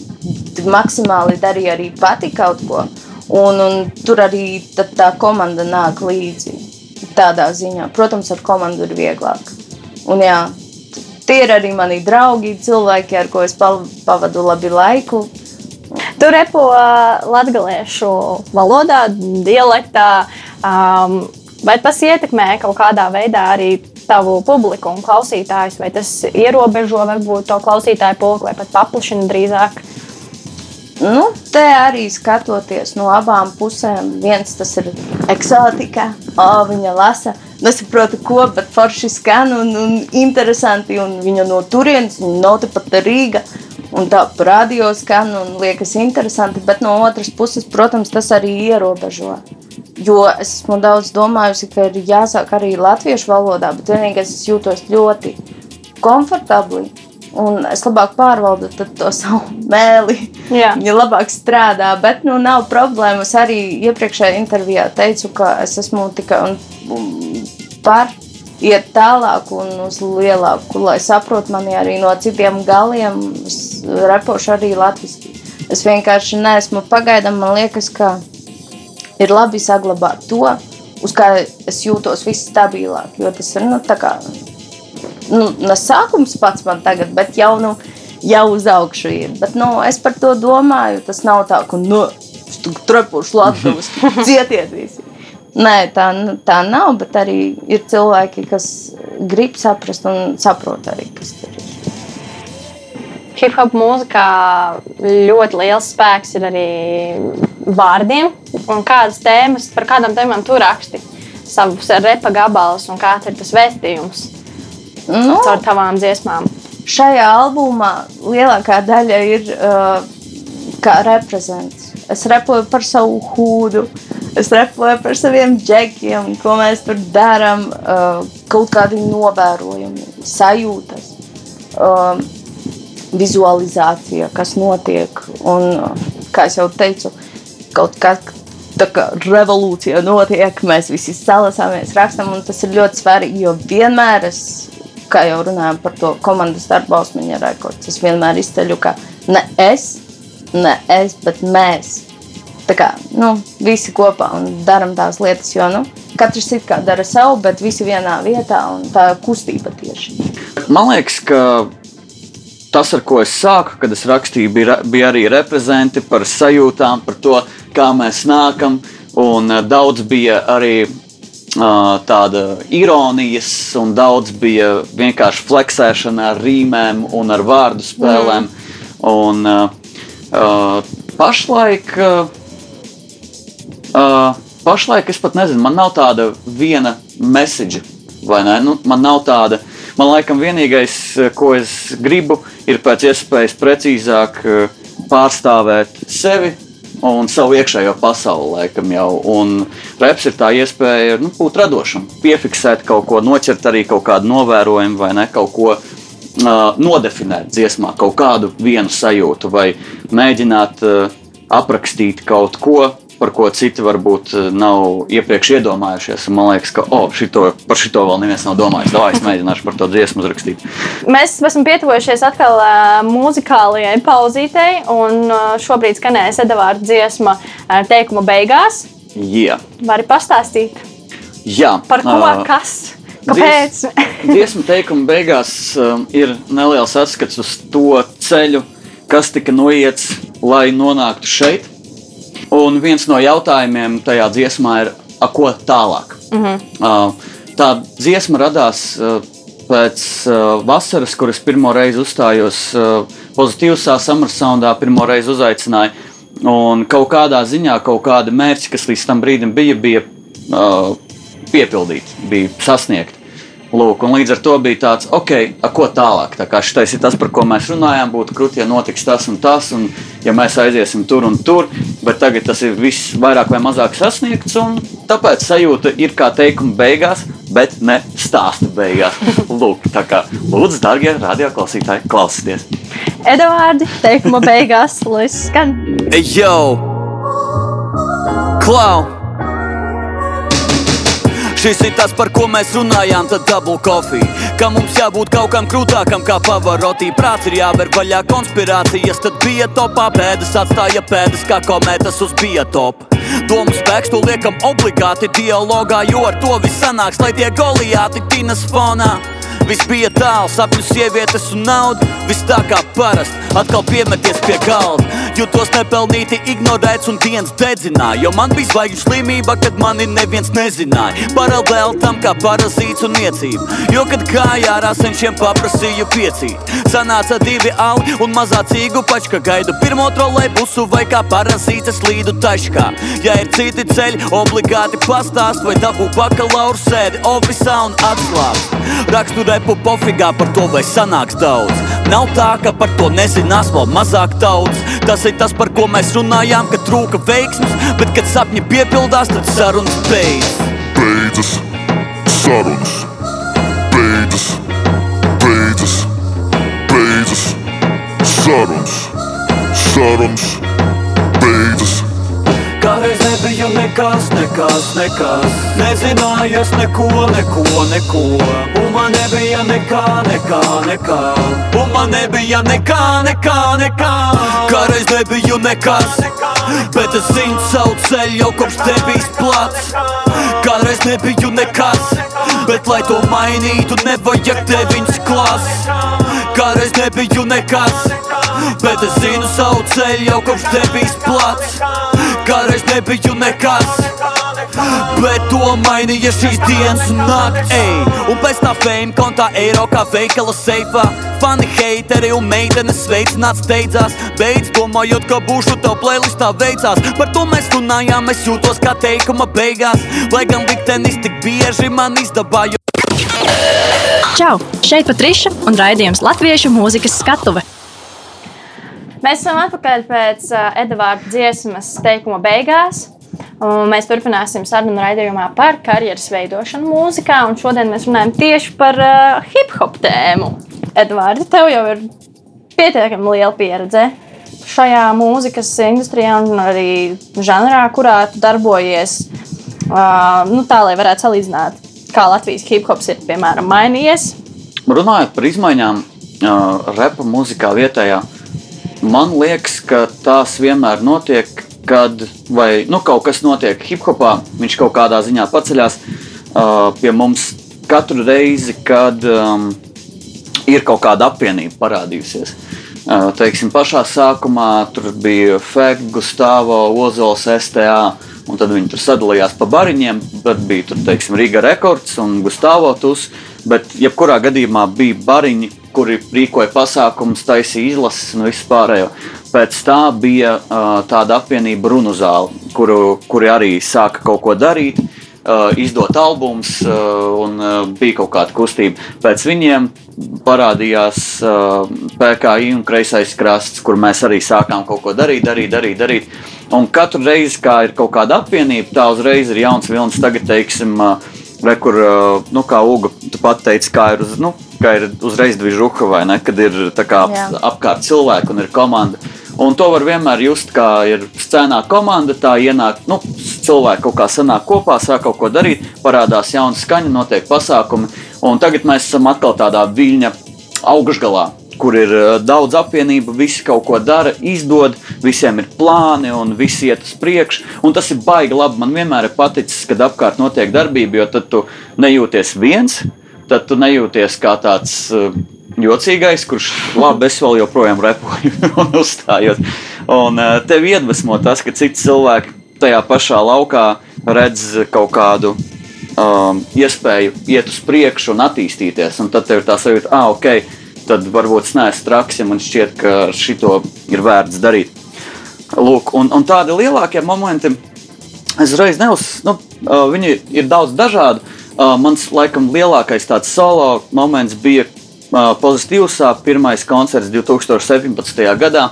Tu maksimāli darīji arī pati kaut ko. Un, un tur arī tā komanda nāk līdzi. Tādā ziņā, protams, ar komandu ir vieglāk. Un, jā, tie ir arī mani draugi, cilvēki, ar ko es pavadu labi laiku. Tu repo latviešu valodā, dialektā, um, vai tas ietekmē kaut kādā veidā arī tavu publiku un klausītājus, vai tas ierobežo varbūt to klausītāju pulku vai pat paplašina drīzāk? Nu, te arī skatoties no abām pusēm, viens tas ir eksotika, oh, viņa lasa, nesaprotu, ko, bet forši skan un, un interesanti, un viņa no turienes, nav tepat Rīga. Un tā radio skan un liekas interesanti, bet no otras puses, protams, tas arī ierobežo. Jo es esmu daudz domājusi, ka ir jāsāk arī latviešu valodā, bet vienīgais es jūtos ļoti komfortabli. Un es labāk pārvaldu to savu mēli. Jā. Viņa labāk strādā, bet nu, nav problēma. Es arī iepriekšējā intervijā teicu, ka es esmu tikai par iet tālāk un uz lielāku, lai saprotu mani arī no citiem galiem. Es repošu arī latviešu. Es vienkārši neesmu pagaidām, man liekas, ka ir labi saglabāt to, uz kā es jūtos visstabilāk. Jo tas ir nu, kā nu, sākums pats man tagad, bet jau, nu, jau uz augšu ir. Bet, nu, es par to domāju. Tas nav tā, ka nu, trepuši Latvijas cietiet visi. Nē, tā, tā nav, bet arī ir cilvēki, kas grib saprast un saprot arī, kas tur ir. Hip-hop mūzikā ļoti liels spēks ir arī vārdiem. Un kādas tēmas, par kādām tēmām tu raksti savus repa gabalus un kāds ir tas vēstījums nu, caur tavām dziesmām? Šajā albumā lielākā daļa ir uh, kā reprezents. Es repoju par savu hūdu, Es repoju par saviem džekiem, ko mēs tur darām, uh, kaut kādi novērojumi, sajūtas, uh, vizualizācija, kas notiek. Un, uh, kā jau teicu, kaut kā tā kā revolūcija notiek, mēs visi salasāmies, rakstām, un tas ir ļoti svarīgi, jo vienmēr es, kā jau runājam par to komandas darbu, Ausmiņa rekords, es vienmēr izceļu, ka ne es, ne es, bet mēs tā kā, nu, visi kopā un darām tās lietas, jo nu, katrs it kā dara savu, bet visi vienā vietā un tā kustība tieši. Man liekas, ka tas, ar ko es sāku, kad es rakstīju, bija, bija arī reprezenti par sajūtām, par to, kā mēs nākam. Un uh, daudz bija arī uh, tāda ironijas, un daudz bija vienkārši fleksēšana ar rīmēm un ar vārdu spēlēm. Mm. Un, uh, uh, pašlaik uh, Uh, pašlaik es pat nezinu, man nav tāda viena message, vai ne? Nu, man nav tāda. Man laikam vienīgais, ko es gribu, ir pēc iespējas precīzāk pārstāvēt sevi un savu iekšējo pasauli, laikam jau. Un reps ir tā iespēja nu, būt radošam, piefiksēt kaut ko, noķert arī kaut kādu novērojumu vai ne kaut ko. Uh, nodefinēt dziesmā kaut kādu vienu sajūtu, vai mēģināt uh, aprakstīt kaut ko, par ko citi varbūt eh, nav iepriekš iedomājušies. Man liekas, ka oh, šito, par šo vēl neviens nav domājis. Tā es mēģināšu par to dziesmu uzrakstīt. Mēs esam pietuvojušies atkal uh, muzikālajai pauzītei, un uh, šobrīd skanēs Edvards dziesma uh, teikuma beigās. Jā. Vari pastāstīt? Jā. Par ko, uh, kas? Kāpēc? Dzies, dziesma teikuma beigās um, ir neliels atskats uz to ceļu, kas tika noiets, lai nonāktu šeit Un viens no jautājumiem tajā dziesmā ir, ko tālāk? Mm -hmm. Tā dziesma radās pēc vasaras, kuras pirmo reizi uzstājos pozitīvā Summer Soundā, pirmo reizi uzaicināju Un kaut kādā ziņā, kaut kāda mērķa, kas līdz tam brīdim bija, bija uh, piepildīti, bija sasniegti. Lūk, un līdz ar to bija tāds, ok, a, ko tālāk. Tā kā šis ir tas, par ko mēs runājām, būtu krūti, ja notiks tas un tas, un ja mēs aiziesim tur un tur, bet tagad tas ir viss vairāk vai mazāk sasniegts, un tāpēc sajūta ir kā teikuma beigās, bet ne stāsta beigās. Lūk, tā kā lūdzu, darbie radioklausītāji, klausieties! Eduardi, teikuma beigās, lai skan. Yo! Klau! Šis ir tas, par ko mēs runājām, tad dubult kofija. Ka mums jābūt kaut kam krūtākam, kā pavarotī. Prāts ir jāver vaļā konspirācijas, tad bija topā pēdas, atstāja pēdas kā komētas uz biotopu. Domu spēks to liekam obligāti dialogā, jo ar to viss sanāks, lai tie goliāti tinas fonā. Viss bija tālu, sapņu sievietes un nauda. Viss tā kā parasti, atkal piemeties pie galda. Jūtos nepelnīti ignorēts un dienas dedzināja. Jo man bija zvaigžņu slimība, kad mani neviens nezināja. Paralēli tam kā parazīts un niecība. Jo, kad gāja ārā senčiem paprasīju piecīt, sanāca divi ali un mazā cīgu pačka gaidu pirmo trolē busu vai kā parazīts slīdu taškā. Ja ir citi ceļi, obligāti pastāst vai dabū bakalauru sēdi ofisā un atslābst. Rakstu repu pofigā par to, vai sanāks daudz. Nav tā, ka par to nezinās vēl mazāk tauts. Tas ir tas, par ko mēs runājām, kad trūka veiksmes, bet kad sapņi piepildās, tad sarunas beidzas. Beidzas sarunas, beidzas, beidzas, beidzas sarunas, sarunas. Kādreiz nebija nekas, nekas, nekas. Nezināju es neko, neko, neko. Un man nebija nekā, nekā, nekā. Un man nebija nekā, nekā, nekā. Kādreiz nebiju nekas, bet es zinu savu ceļu jau kopš tevis plats. Kādreiz nebiju nekas, bet lai to mainītu, nevajag deviņas klases. Kādreiz nebiju nekas, bet es zinu savu ceļu jau kopš tevis plats. Kādreiz nebiju nekas, bet to mainīja šīs dienas un nakts. Ej, un pēc tā fame kontā eiro kā veikala seifā. Fani, heiteri un meitenes sveicināts steidzās. Beidz domājot, ka būšu tev playlistā veicās. Par to mēs runājām, es jūtos kā teikuma beigās. Lai gan liktenis tik bieži man izdabāju. Čau! Šeit Patriša un raidījums Latviešu mūzikas skatuve. Mēs esam atpakaļ pēc uh, Edvarda dziesmas teikuma beigās. Un mēs turpināsim sarunu raidījumā par karjeras veidošanu mūzikā. Šodien mēs runājam tieši par uh, hip hop tēmu. Edvards, tev jau ir pietiekami liela pieredze šajā mūzikas industrijā un arī žanrā, kurā tu darbojies. Uh, nu, tā lai varētu salīdzināt, kā Latvijas hip hops ir piemēram mainījies. Runājot par izmaiņām, uh, repa mūzikā vietējā, man liekas, ka tās vienmēr notiek, kad vai, nu, kaut kas notiek hip hopā, viņš kaut kādā ziņā paceļās uh, pie mums katru reizi, kad um, ir kaut kāda apvienība parādījusies. Uh, teiksim, pašā sākumā tur bija Fekta, Gustavs, Ozols, STA. Un tad viņi tur sadalījās pa bariņiem, bet bija tur, teiksim, Riga rekords un Gustavo tus. Bet, jebkurā gadījumā, bija bariņi, kuri rīkoja pasākumus, taisīja izlases un visu pārējo. Pēc tā bija uh, tāda apvienība runu zāle, kuru, kuri arī sāka kaut ko darīt, uh, izdot albumus, uh, un uh, bija kaut kāda kustība. Pēc viņiem parādījās PKI un kreisais krasts, kur mēs arī sākām kaut ko darīt, darīt, darīt. darīt. Un katru reizi, kad ir kaut kāda apvienība, tā uzreiz ir jauns vilnis. Tagad, teiksim, re, kur, nu, kā Uga, tu pat teici, kā ir, uz, nu, kā ir uzreiz divižuha vai ne, kad ir kā, Jā. apkārt cilvēki un ir komanda. Un to var vienmēr just, kā ir scēnā komanda, tā ienāk, nu, cilvēki kaut kā sanāk kopā, sāk kaut ko darīt, parādās jauna skaņa, notiek pasākumi. Un tagad mēs esam atkal tādā viļņa augšgalā, kur ir eh, daudz apvienību, visi kaut ko dara, izdod, visiem ir plāni un viss iet uz priekšu. Un tas ir baigi labi. Man vienmēr ir paticis, kad apkārt notiek darbība, jo tad tu nejūties viens, tad tu nejūties kā tāds. eh, Jocīgais, kurš labi, es vēl joprojām repoju un uzstājos. Un uh, tev iedvesmo tas, ka citi cilvēki tajā pašā laukā redz kaut kādu um, iespēju iet uz priekšu un attīstīties. Un tad tev ir tā sajūta, ah, ok, tad varbūt es neesmu traks, ja man šķiet, ka šito ir vērts darīt. Lūk, un, un tādi lielākie momenti, es uzreiz neuz, nu, uh, viņi ir daudz dažādi. Uh, mans laikam lielākais tāds solo moments bija uh, pozitīvs. Pirmais koncerts 2017. gadā.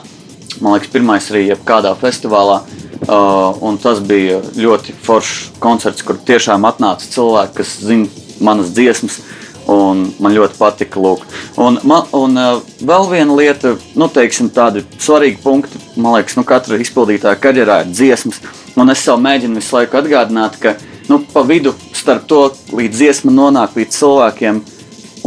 Man liekas, pirmais arī jebkādā festivālā. Uh, tas bija ļoti foršs koncerts, kur tiešām atnāca cilvēki, kas zina manas dziesmas. Un man ļoti patika. Lūk. Un, man, un uh, vēl viena lieta, nu, teiksim, tādi svarīgi punkti, man liekas, nu, katra izpildītāja karjerā ir dziesmas. Un es sev mēģinu visu laiku atgādināt, ka nu, pa vidu starp to, līdz dziesma nonāk līdz cilvēkiem,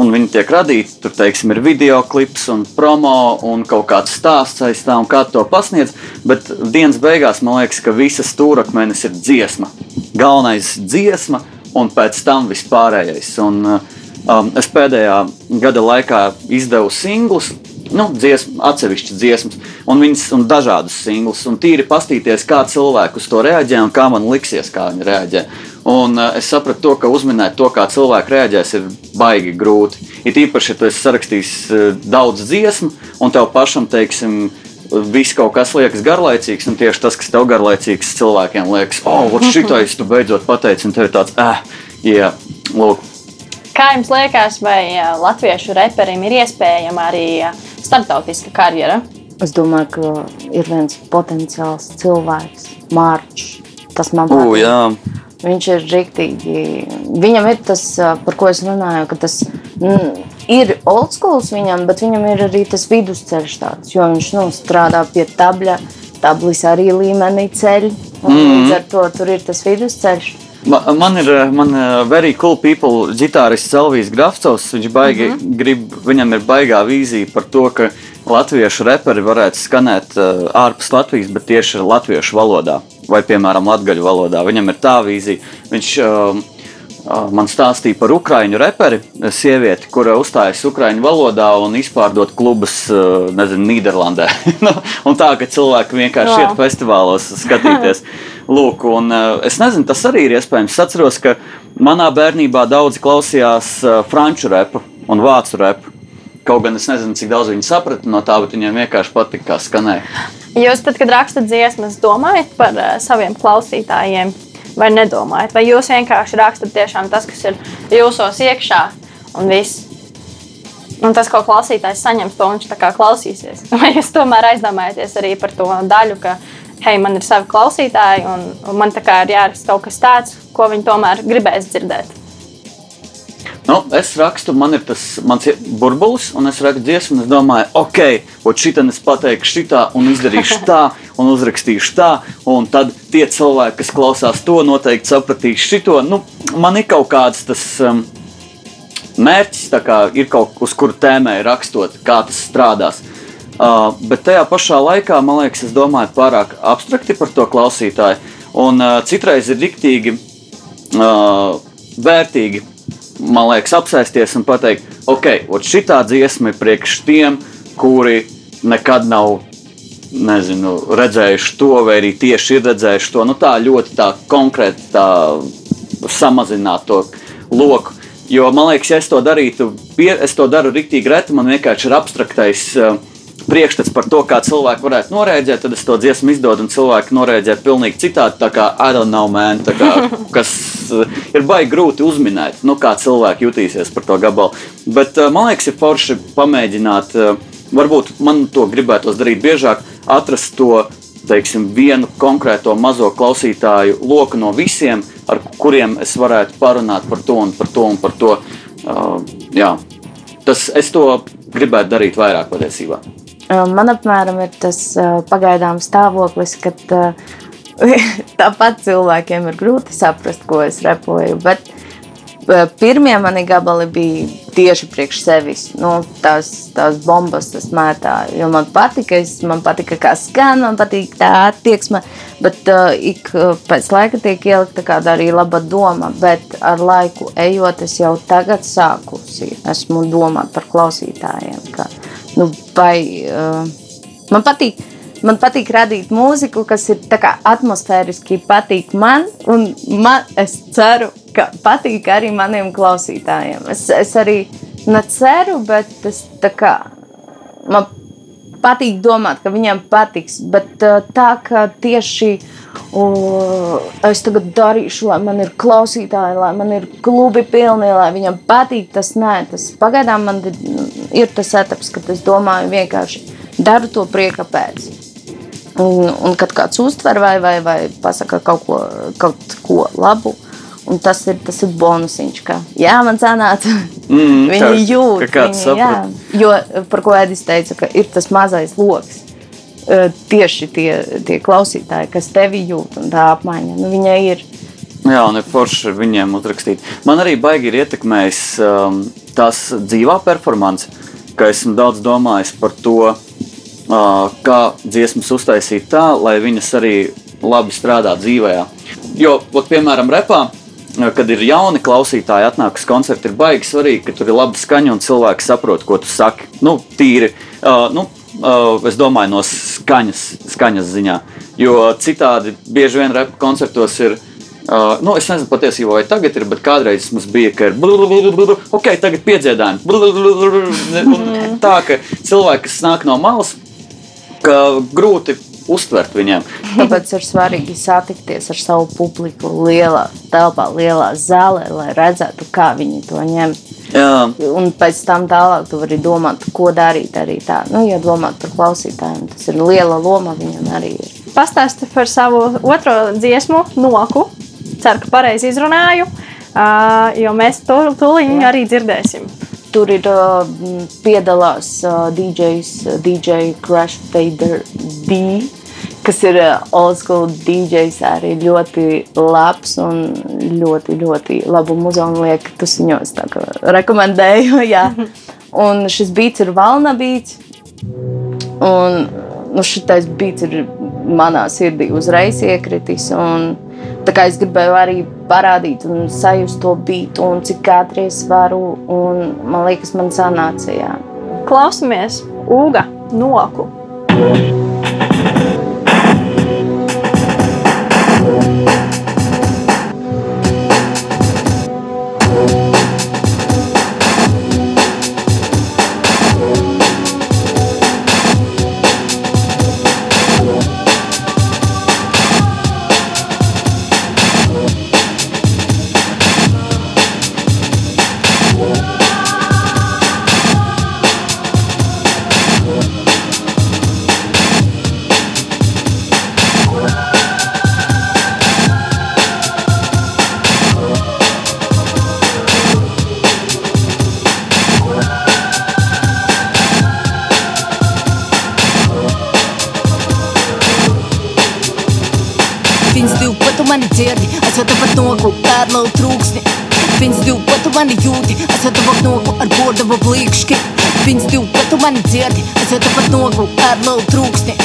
un viņi tiek radīti. Tur, teiksim, ir video klips un promo un kaut kāds stāsts aiz tā, un kā to pasniedz. Bet dienas beigās man liekas, ka visas stūrakmenis ir dziesma. Galvenais ir dziesma, un pēc tam vispārējais. Un, um, es pēdējā gada laikā izdevu singlus, nu, dziesmu, atsevišķas dziesmas, un viņas un dažādas singlus, un tīri pastīties, kā cilvēki uz to reaģē un kā man liksies, kā viņi reaģē. Un uh, es sapratu, to, ka uzminēt to, kā cilvēki reaģēs, ir baigi grūti. It īpaši, ja tu esi sarakstījis uh, daudz dziesmu, un tev pašam, teiksim, viss kaut kas liekas garlaicīgs, un tieši tas, kas tev garlaicīgs, cilvēkiem liekas, oh, šitais tu beidzot pateici, un tev ir tāds, ah, jā, lūk. Kā jums liekas, vai latviešu reperim ir iespējama arī starptautiska karjera? Es domāju, ka ir viens potenciāls cilvēks, Mārcis. Tas man patīk. jā. Viņš ir rīktīgi. Viņam ir tas, par ko es runāju, ka tas mm, ir old school viņam, bet viņam ir arī tas vidusceļš tāds, jo viņš nu, strādā pie tabļa, tablis arī līmenī ceļ. Mm. Līdz ar to tur ir tas vidusceļš. Ma- Man ir eh, man, eh, very cool people, ģitārists Elvijas Grafcovs. Viņš baigi, mm -hmm. grib, viņam ir baigā vīzija par to, ka latviešu reperi varētu skanēt uh, ārpus Latvijas, bet tieši latviešu valodā vai, piemēram, latgaļu valodā. Viņam ir tā vīzija. Viņš uh, man stāstīja par ukraiņu reperi, sievieti, kura uzstājas ukraiņu valodā un izpārdot klubus, uh, nezinu, Nīderlandē. Nu, un tā, ka cilvēki vienkārši Wow. iet festivālos skatīties. Lūk, un, uh, es nezinu, tas arī ir iespējams. Es atceros, ka manā bērnībā daudzi klausījās franču repu un vācu repu. Kaut gan es nezinu, cik daudz viņi saprata no tā, bet viņiem vienkārši patika, kā skanēja. Jūs, tad, kad rakstat dziesmas, domājat par uh, saviem klausītājiem, vai nedomājat? Vai jūs vienkārši rakstat tiešām tas, kas ir jūsos iekšā, un viss? Un tas, ko klausītājs saņems, to viņš tā kā klausīsies. Vai jūs tomēr aizdomājaties arī par to daļu, ka, hei, man ir savi klausītāji, un, man tā kā ir jāraksta kaut kas tāds, ko viņi tomēr gribēs dzirdēt? Nu, es rakstu, man ir tas mans burbulis, un es rakstu dziesmu, un es domāju, ok, šitā es pateikšu šitā, un izdarīšu tā, un uzrakstīšu tā, un tad tie cilvēki, kas klausās to, noteikti sapratīs šito. Nu, man ir kaut kāds tas um, mērķis, kā ir kaut kas, uz kuru tēmē rakstot, kā tas strādās. Uh, bet tajā pašā laikā, man liekas, es domāju pārāk abstrakti par to klausītāju, un uh, citreiz ir riktīgi uh, vērtīgi, man liekas, apsēsties un pateikt, ok, šī dziesma ir priekš tiem, kuri nekad nav nezinu, redzējuši to, vai arī tieši ir redzējuši to. Nu, tā ļoti tā konkrēti tā samazināt to loku. Jo man liekas, ja es to darītu, es to daru rīktīgi reti, man vienkārši ir abstraktais. Uh, Priekšstats par to, kā cilvēki varētu noreaģēt, tad es to dziesmu izdodu, un cilvēki noreaģē pavisam citādi. Tā kā I don't know, man, kā, kas ir baigi grūti uzminēt, nu, kā cilvēki jutīsies par to gabalu. Bet uh, man liekas, ir forši pamēģināt, uh, varbūt man to gribētos darīt biežāk, atrast to teiksim, vienu konkrēto mazo klausītāju loku no visiem, ar kuriem es varētu parunāt par to un par to un par to. Uh, jā. Tas, es to gribētu darīt vairāk patiesībā. Man apmēram ir tas ā, pagaidām stāvoklis, kad ā, tāpat cilvēkiem ir grūti saprast, ko es repoju. Bet ā, pirmie mani gabali bija tieši priekš sevis. Nu, tās, tās bombas es mētāju. Jo man patika, es, man patika, kā skan, man patīk tā attieksme. Bet uh, ik ā, pēc laika tiek ielikta kāda arī laba doma. Bet ar laiku ejot, es jau tagad sākusi. Esmu domāt par klausītājiem. Ka, nu, vai, uh, man patīk. Man patīk radīt mūziku, kas ir atmosfēriski patīk man, un man, es ceru, ka patīk arī maniem klausītājiem. Es, es arī neceru, bet es tā kā man patīk domāt, ka viņiem patiks. Bet tā kā tieši uh, es tagad darīšu, lai man ir klausītāji, lai man ir klubi pilni, lai viņam patīk, tas nē, tas pagaidām man ir tas etaps, kad es domāju vienkārši daru to prieka pēc. Un, un kad kāds uztver vai, vai, vai pasaka kaut ko, kaut ko labu, un tas ir, tas ir bonusiņš, ka jā, man sanāca. Mm, viņi tā, jūt, ka kāds viņi, jā, saprot. jo par ko Edis teica, ka ir tas mazais lokus. Eh, Tieši tie, tie klausītāji, kas tevi jūt, un tā apmaiņa, nu, viņai ir. Jā, un ir forši ar viņiem uzrakstīt. Man arī baigi ir ietekmējis um, tās dzīvā performance, ka esmu daudz domājis par to, kā dziesmas uztaisīt tā, lai viņas arī labi strādā dzīvē. Jo, ot, piemēram, repā, kad ir jauni klausītāji, atnāk uz koncertu, ir baigi svarīgi, ka tur ir laba skaņa un cilvēki saprot, ko tu saki. Nu, tīri, uh, nu, uh, es domāju, no skaņas, skaņas ziņā. Jo citādi bieži vien repa koncertos ir. Uh, nu, es nezinu patiesībā, vai tagad ir, bet kādreiz mums bija, ka ir ok, tagad un Tā ka cilvēki, kas nāk no malas, ka grūti uztvert viņiem. Tāpēc ir svarīgi satikties ar savu publiku lielā telpā, lielā zālē, lai redzētu, kā viņi to ņem. Jā, Un pēc tam tālāk tu vari domāt, ko darīt arī tā. Nu, ja domāt par klausītājiem, tas ir liela loma viņam arī. Ir. Pastāsti par savu otro dziesmu, Noku. Ceru, ka pareizi izrunāju, jo mēs to tūlīt arī dzirdēsim. Tur ir uh, piedalās uh, DJs, uh, DJ Crash Fader D, kas ir uh, old school DJs, arī ļoti labs un ļoti, ļoti labu muzeju liek tusiņos. Tā kā rekomendēju, jā. Un šis beats ir Valna beats. Un nu, šitais beats ir manā sirdī uzreiz iekritis. Un, tā kā es gribēju arī parādīt un sajust to beatu un cik ātri es varu. Un, man liekas, man sanāca, jā. Klausamies, Uga, Noku. Viņas Viņas divi pat tu mani jūti, es jau tepat noku ar bordavu blīkšķi. Viņas divi pat tu mani dzirdi, es jau tepat noku pēdlavu trūksni.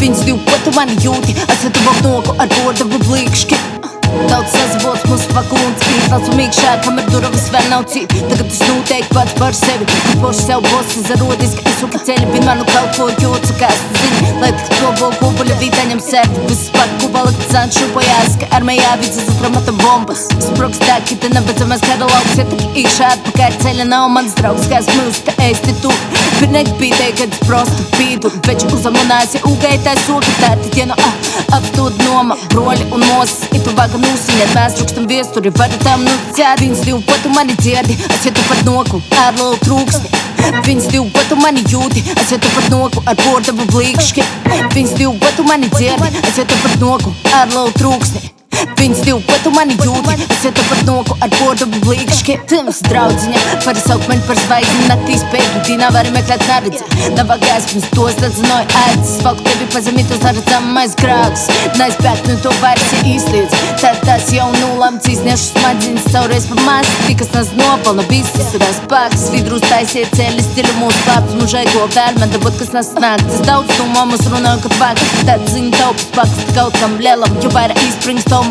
Viņas divi pat tu mani jūti, es jau tepat noku ar bordavu blīkšķi. Daudz sazavots mūsu paklūns, īfals un mīkšā, kamēr durvis vēl nav cīti. Tagad es noteikti pats par sevi, ka poši sev bosi zarodis, ka es uka ceļi, vienmēr nu kaut ko jūtu, kā es zinu. Lai tik to vēl kubuļa vītaņam sēdi, viss par kubalak cēn šupojās, ka armijā vidzas atramata bombas. Sproks tā, ka te nebedzamies kara lauks, ja tik īkšā atpakaļ ceļa nav mans draugs, kā es mūs te ēsti tu. Bija te, kad es prostu pīdu, veči uzamunās, ja ugai tā soka, tā tad, ja no ah, apstūd noma, broļi un mosas, itu vaga nūsiņa, mēs trukstam viesturi, varu tam nu cēt, viņas divu patu mani dzirdi, es jau tepat noku, ar lielu trūksni. Viņas divu patu mani jūti, es jau tepat noku, ar portabu blīkšķi. Viņas divu patu mani dzirdi, es jau tepat noku, ar lielu trūksni. Viņas divu patu mani jūti, es jau tepat noku, ar portabu blīkšķi. Tims draudziņa, var saukt mani par zvaigzni, naktīs pēdu, dīnā var meklēt neredzi. Nav gaismas, tos dedzinoja ēdis, valk tevi pazemīt uz redzamais grāks. Neizbēgt no to vairs, ja īstīdz. Tad tas jau nulemts, izniešu smadziņas caurreiz pa masi, tikas nas nopelna, visis ir spēks. Vidrus taisiet ceļi, stili mūsu slēpts, mūžai ko vēlme, dabūt kas nas nāk. Tas daudz no mums runāju, kad vāk, tad ziņa taupas paks kaut kam lielam, jo vairāk izsprings tom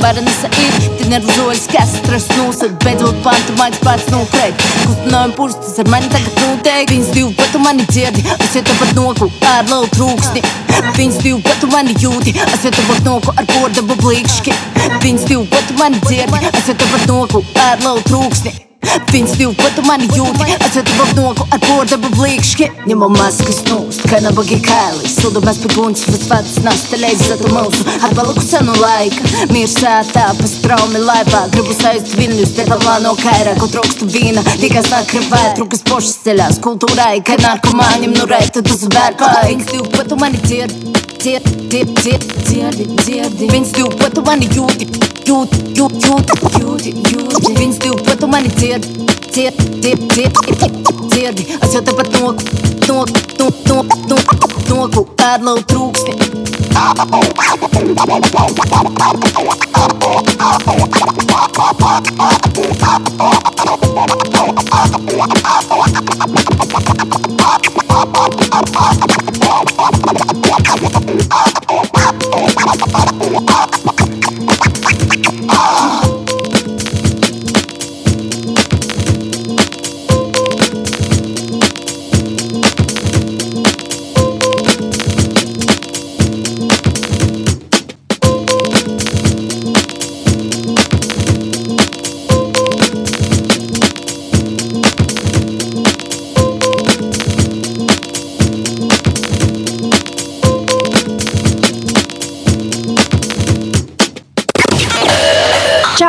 Ti nervozojas, kas stres nūsat, beidzot pantu maigs pats nokrēt. Kustinājumi purstas ar mani tagad noteikti. Viņas divu patu mani dzirdi, es jau tepat noku ar lielu trūksni. Viņas divu patu mani jūti, es jau tepat noku ar pordabu blīkšķi. Viņas divu patu mani dzirdi, es jau tepat noku ar lielu trūksni. Viņas divi pat mani jūti, atcetu noku ar pordabu blīkšķi. Ņemam maskas nūst, kā nabagi kēlis. Sudamies pie guns, vis pats nastelēs za tu mūsu atbalaku senu laika. Mirs sētā, pa straumi laivā, gribu saist viļņus, te pavlā no kairā, ko trokstu vīna. Tikai sakrivē, trukas pošas ceļās, kultūrai, ka narkomāņiem nu reita tu zvērpā. Viņas divi pat mani dzirdi, dzirdi, dzirdi, dzirdi, dzirdi. Viņas divi pat mani jūti, jūti, jūti, jūti, jūti, jūti. Viņas divi pat mani dzirdi, dzirdi, dzirdi, dzirdi, dzirdi. Es jau tepat noku, noku, noku, noku, noku, ēdlau trūksti.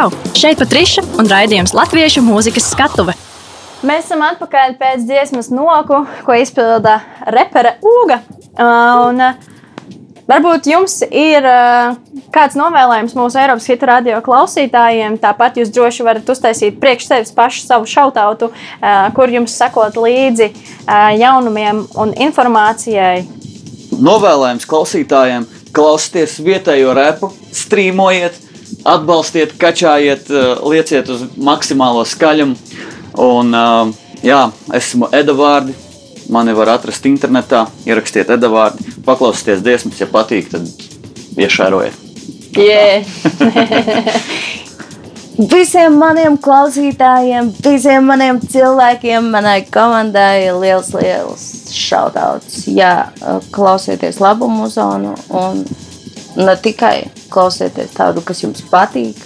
Čau! Šeit Patriša un raidījums Latviešu mūzikas skatuve. Mēs esam atpakaļ pēc dziesmas noku, ko izpilda repere Uga. Uh, Un, uh, varbūt jums ir uh, kāds novēlējums mūsu Eiropas hitu radio klausītājiem. Tāpat jūs droši varat uztaisīt priekš sevis pašu savu šautautu, kur jums sekot līdzi jaunumiem un informācijai. Novēlējums klausītājiem, klausieties vietējo repu, strīmojiet, atbalstiet, kačājiet, eh, lieciet uz maksimālo skaļumu. Un, eh, jā, esmu Edvards. Mani var atrast internetā, ierakstiet Edvards, paklausieties dziesmas, ja patīk, tad iešērojiet. Yeah. Visiem maniem klausītājiem, visiem maniem cilvēkiem, manai komandai liels, liels šautauts. Jā, klausieties labu muzonu un ne tikai klausieties tādu, kas jums patīk,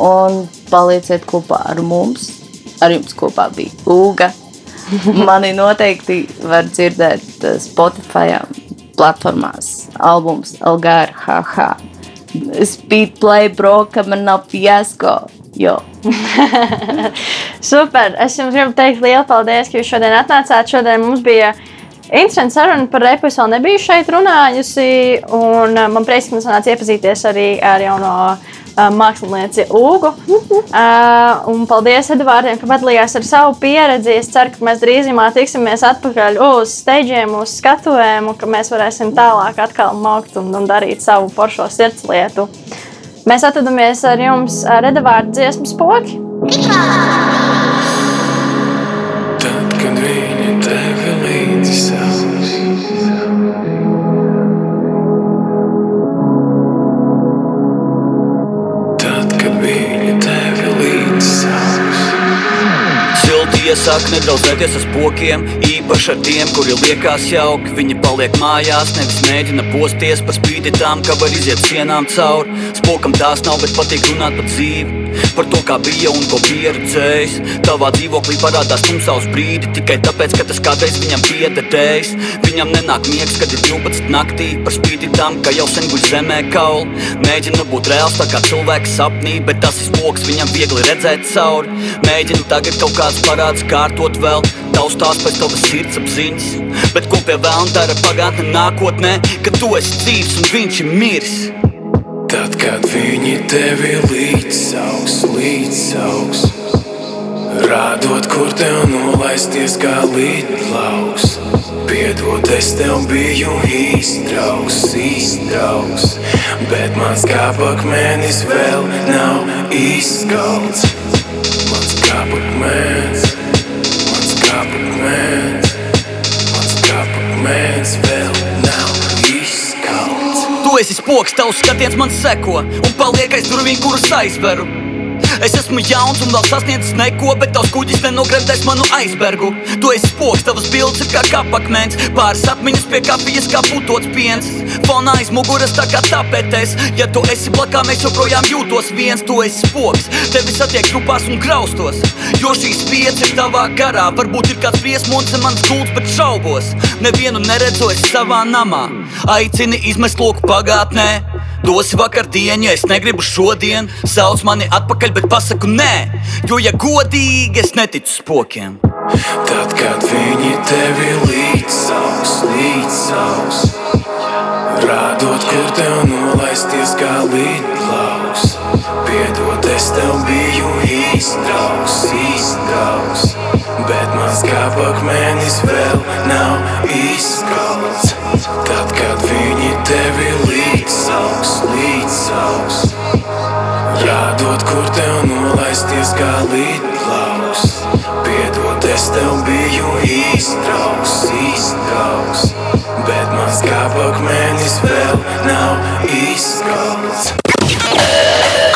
un palieciet kopā ar mums. Ar jums kopā bija Uga. Mani noteikti var dzirdēt eh, Spotify platformās, albums Algāra, haha. Speed play, bro, ka man nav fiasko. Jo. Super! Es jums gribu teikt lielu paldies, ka jūs šodien atnācāt. Šodien mums bija interesanti saruna par repu. Es vēl nebiju šeit runājusi. Un uh, man prieks, ka mums nāca iepazīties arī ar jauno uh, mākslinieci Ugu. Uh, un paldies Edvardiem, ka padalījās ar savu pieredzi. Es ceru, ka mēs drīzumā tiksimies atpakaļ uz steigiem, uz skatuvēm, un ka mēs varēsim tālāk atkal maukt un, un darīt savu poršo sirdslietu. Mēs atrodamies ar jums ar Edvardu dziesmu spoki. Tad, Iesāk nedraudzēties ar spokiem, īpaši ar tiem, kuri liekas jauki. Viņi paliek mājās, nevis mēģina posties par spīti tām, ka var iziet sienām cauri. Spokam tās nav, bet patīk runāt par dzīvi. Par to, kā bija un ko pieredzējis. Tavā dzīvoklī parādās tumsā uz brīdi, tikai tāpēc, ka tas kādreiz viņam piederējis. Viņam nenāk miegs, kad ir 12 naktī, par spīti tam, ka jau sen guļ zemē kauli. Mēģina būt reāls tā kā cilvēks sapnī, bet tas ir spoks, viņam viegli redzēt cauri. Mēģinu tagad kaut kāds parāds kārtot vēl, taustās pēc tavas sirdsapziņas. Bet ko pie vēlna dara pagātne nākotnē, kad tu esi dzīves un viņš ir miris? Tad, kad viņi tevi līdzsauks, līdzsauks, rādot, kur tev nolaisties kā līdlauks. Piedod, es tev biju īstrauks, īstrauks, bet mans kāpakmenis vēl nav izskalts. Mans kāpakmenis, esi spoks, tavs skatiens man seko un paliek aiz durvīm, kuras aizveru. Es esmu jauns un vēl sasniedzis neko, bet tavs kuģis nenogremdēs manu aizbergu. Tu esi spoks, tavas bildes ir kā kapakmens, pāris atmiņas pie kafijas kā putots piens. Fonā aiz muguras tā kā tapetes, ja tu esi blakām, es joprojām jūtos viens. Tu esi spoks, tevi satiek grupās un graustos, jo šīs vietas ir tavā garā. Varbūt ir kāds briesmonis un mans gults, bet šaubos. Nevienu neredzu es savā namā. Aicini izmest loku pagātnē. Dosi vakardienu, ja es negribu šodien. Sauc mani atpakaļ, bet pasaku nē. Jo, ja godīgi, es neticu spokiem. Tad, kad viņi tevi līdzsauks, līdzsauks Rādot, kur tev nolaisties kā līdlauks Piedod, es tev biju īstrauks, īstrauks Bet mans kāpakmenis vēl nav izkalts Tad, kad viņi tevi līdzsauks, līdzsauks Rādot, kur tev nolaisties kā līdlauks Piedod, es tev biju īstrauks, īstrauks. Bet mans kāpakmenis vēl nav izkalts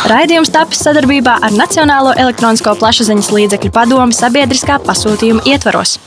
Raidījums tapis sadarbībā ar Nacionālo elektronisko plašsaziņas līdzekļu padomu sabiedriskā pasūtījuma ietvaros.